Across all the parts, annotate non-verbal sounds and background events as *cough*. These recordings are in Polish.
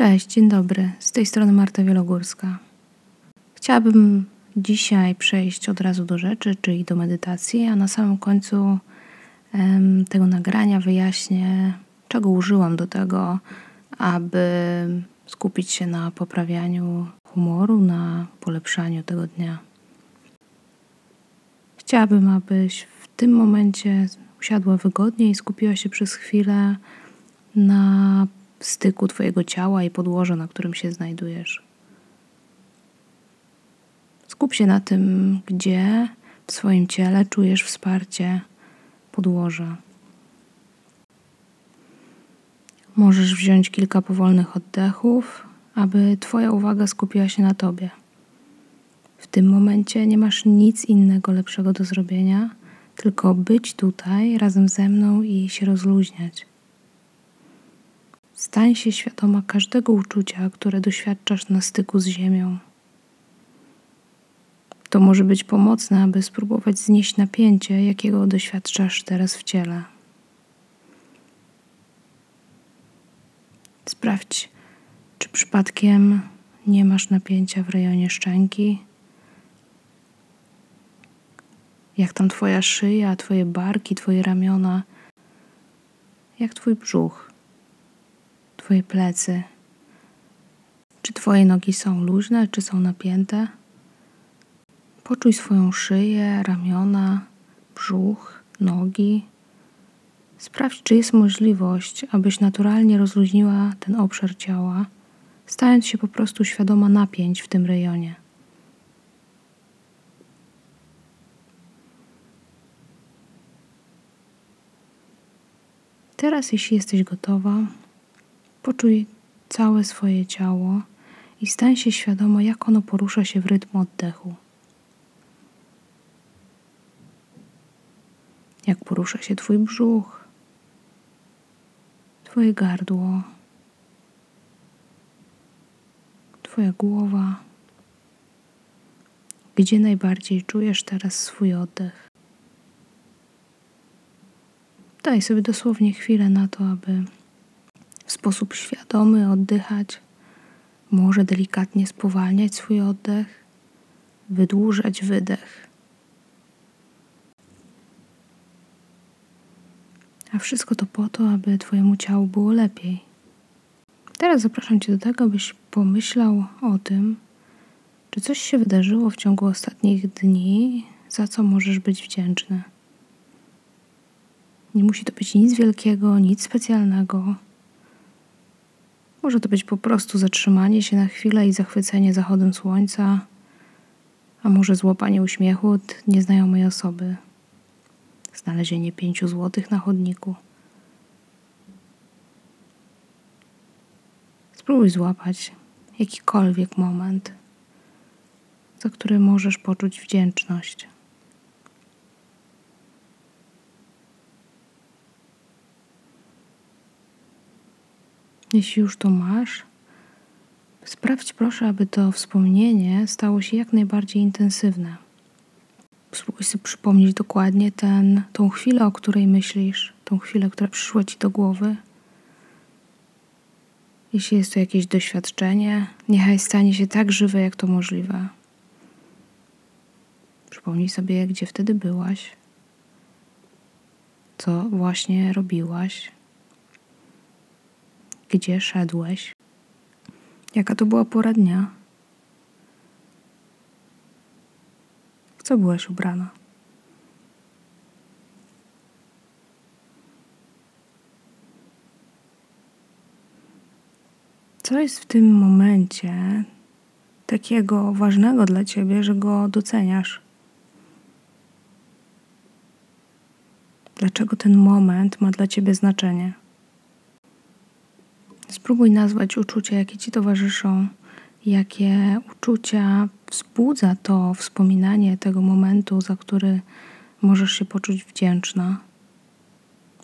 Cześć, dzień dobry. Z tej strony Marta Wielogórska. Chciałabym dzisiaj przejść od razu do rzeczy, czyli do medytacji, a na samym końcu tego nagrania wyjaśnię, czego użyłam do tego, aby skupić się na poprawianiu humoru, na polepszaniu tego dnia. Chciałabym, abyś w tym momencie usiadła wygodnie i skupiła się przez chwilę na styku Twojego ciała i podłoża, na którym się znajdujesz. Skup się na tym, gdzie w swoim ciele czujesz wsparcie podłoża. Możesz wziąć kilka powolnych oddechów, aby Twoja uwaga skupiła się na Tobie. W tym momencie nie masz nic innego lepszego do zrobienia, tylko być tutaj razem ze mną i się rozluźniać. Stań się świadoma każdego uczucia, które doświadczasz na styku z ziemią. To może być pomocne, aby spróbować znieść napięcie, jakiego doświadczasz teraz w ciele. Sprawdź, czy przypadkiem nie masz napięcia w rejonie szczęki. Jak tam Twoja szyja, Twoje barki, Twoje ramiona, jak Twój brzuch. Twoje plecy. Czy Twoje nogi są luźne, czy są napięte? Poczuj swoją szyję, ramiona, brzuch, nogi. Sprawdź, czy jest możliwość, abyś naturalnie rozluźniła ten obszar ciała, stając się po prostu świadoma napięć w tym rejonie. Teraz, jeśli jesteś gotowa, Poczuj całe swoje ciało i stań się świadomo, jak ono porusza się w rytm oddechu. Jak porusza się Twój brzuch, Twoje gardło, Twoja głowa. Gdzie najbardziej czujesz teraz swój oddech? Daj sobie dosłownie chwilę na to, aby sposób świadomy oddychać, może delikatnie spowalniać swój oddech, wydłużać wydech. A wszystko to po to, aby Twojemu ciału było lepiej. Teraz zapraszam Cię do tego, abyś pomyślał o tym, czy coś się wydarzyło w ciągu ostatnich dni, za co możesz być wdzięczny. Nie musi to być nic wielkiego, nic specjalnego. Może to być po prostu zatrzymanie się na chwilę i zachwycenie zachodem słońca, a może złapanie uśmiechu od nieznajomej osoby, znalezienie pięciu złotych na chodniku. Spróbuj złapać jakikolwiek moment, za który możesz poczuć wdzięczność. Jeśli już to masz, sprawdź proszę, aby to wspomnienie stało się jak najbardziej intensywne. Spróbuj sobie przypomnieć dokładnie ten, tą chwilę, o której myślisz, tą chwilę, która przyszła ci do głowy. Jeśli jest to jakieś doświadczenie, niechaj stanie się tak żywe, jak to możliwe. Przypomnij sobie, gdzie wtedy byłaś, co właśnie robiłaś gdzie szedłeś? Jaka to była pora dnia? W co byłaś ubrana? Co jest w tym momencie takiego ważnego dla ciebie, że go doceniasz? Dlaczego ten moment ma dla ciebie znaczenie? Spróbuj nazwać uczucia, jakie ci towarzyszą, jakie uczucia wzbudza to wspominanie tego momentu, za który możesz się poczuć wdzięczna.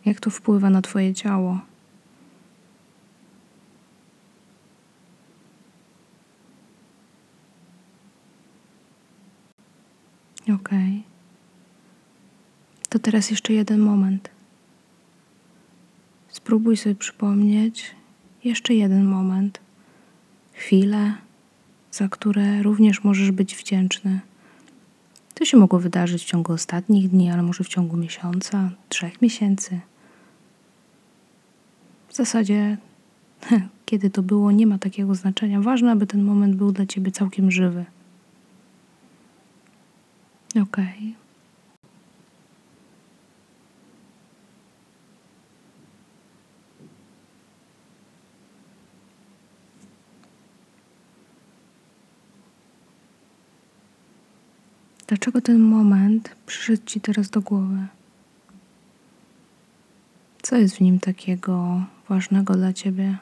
Jak to wpływa na Twoje ciało? Ok. To teraz jeszcze jeden moment. Spróbuj sobie przypomnieć, jeszcze jeden moment, chwile, za które również możesz być wdzięczny. To się mogło wydarzyć w ciągu ostatnich dni, ale może w ciągu miesiąca, trzech miesięcy. W zasadzie, *laughs* kiedy to było, nie ma takiego znaczenia. Ważne, aby ten moment był dla ciebie całkiem żywy. Okej. Okay. Dlaczego ten moment przyszedł Ci teraz do głowy? Co jest w nim takiego ważnego dla Ciebie?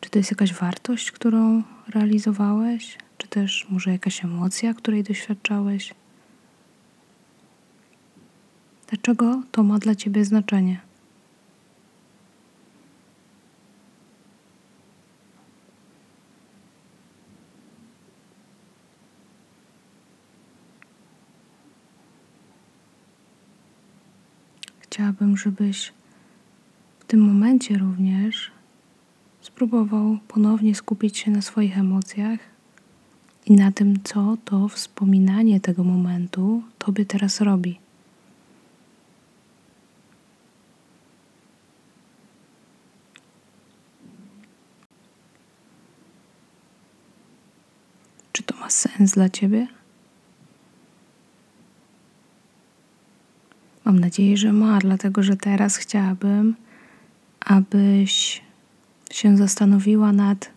Czy to jest jakaś wartość, którą realizowałeś? Czy też może jakaś emocja, której doświadczałeś? Dlaczego to ma dla Ciebie znaczenie? Chciałabym, żebyś w tym momencie również spróbował ponownie skupić się na swoich emocjach i na tym, co to wspominanie tego momentu tobie teraz robi. Czy to ma sens dla ciebie? Mam nadzieję, że ma, dlatego że teraz chciałabym, abyś się zastanowiła nad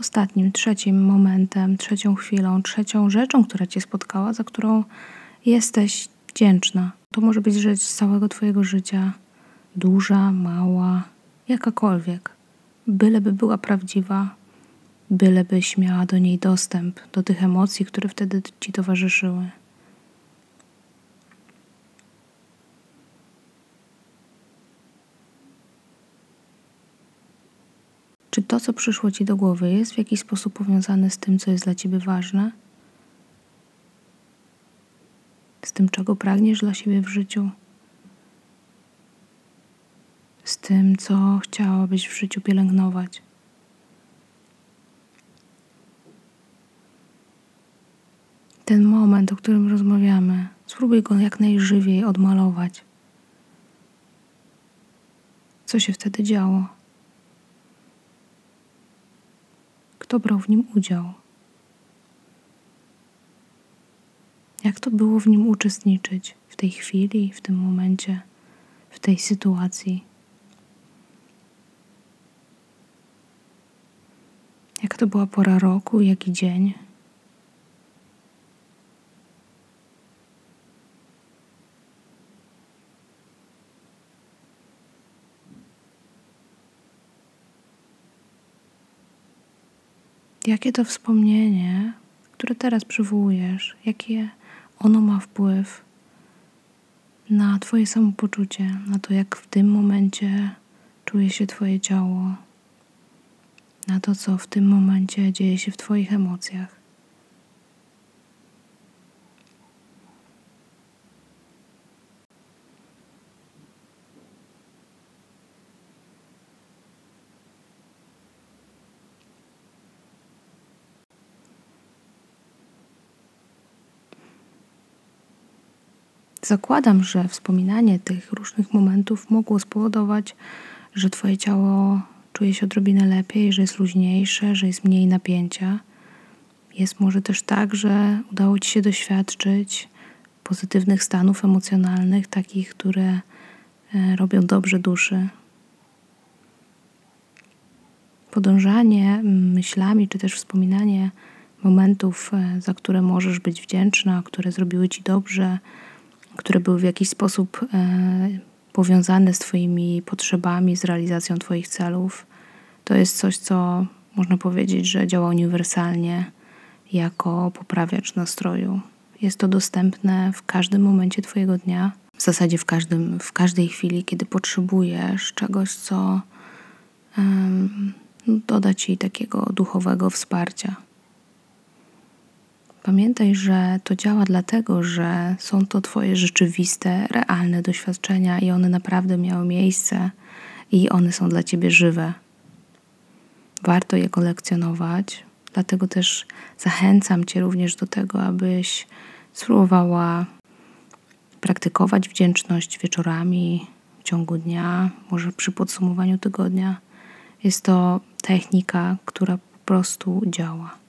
ostatnim, trzecim momentem, trzecią chwilą, trzecią rzeczą, która Cię spotkała, za którą jesteś wdzięczna. To może być rzecz z całego Twojego życia, duża, mała, jakakolwiek, byleby była prawdziwa, bylebyś miała do niej dostęp, do tych emocji, które wtedy Ci towarzyszyły. Czy to, co przyszło Ci do głowy, jest w jakiś sposób powiązane z tym, co jest dla Ciebie ważne? Z tym, czego pragniesz dla siebie w życiu? Z tym, co chciałabyś w życiu pielęgnować? Ten moment, o którym rozmawiamy, spróbuj go jak najżywiej odmalować. Co się wtedy działo? Kto brał w nim udział. Jak to było w nim uczestniczyć w tej chwili, w tym momencie, w tej sytuacji? Jak to była pora roku, jaki dzień? Jakie to wspomnienie, które teraz przywołujesz, jakie ono ma wpływ na Twoje samopoczucie, na to, jak w tym momencie czuje się Twoje ciało, na to, co w tym momencie dzieje się w Twoich emocjach. Zakładam, że wspominanie tych różnych momentów mogło spowodować, że Twoje ciało czuje się odrobinę lepiej, że jest luźniejsze, że jest mniej napięcia. Jest może też tak, że udało Ci się doświadczyć pozytywnych stanów emocjonalnych, takich, które e, robią dobrze duszy. Podążanie myślami, czy też wspominanie momentów, e, za które możesz być wdzięczna, które zrobiły Ci dobrze, które były w jakiś sposób e, powiązane z Twoimi potrzebami, z realizacją Twoich celów, to jest coś, co można powiedzieć, że działa uniwersalnie jako poprawiacz nastroju. Jest to dostępne w każdym momencie Twojego dnia, w zasadzie w, każdym, w każdej chwili, kiedy potrzebujesz czegoś, co um, doda Ci takiego duchowego wsparcia. Pamiętaj, że to działa dlatego, że są to Twoje rzeczywiste, realne doświadczenia i one naprawdę miały miejsce i one są dla Ciebie żywe. warto je kolekcjonować. Dlatego też zachęcam Cię również do tego, abyś spróbowała praktykować wdzięczność wieczorami w ciągu dnia, może przy podsumowaniu tygodnia. Jest to technika, która po prostu działa.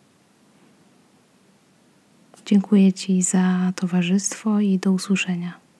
Dziękuję Ci za towarzystwo i do usłyszenia.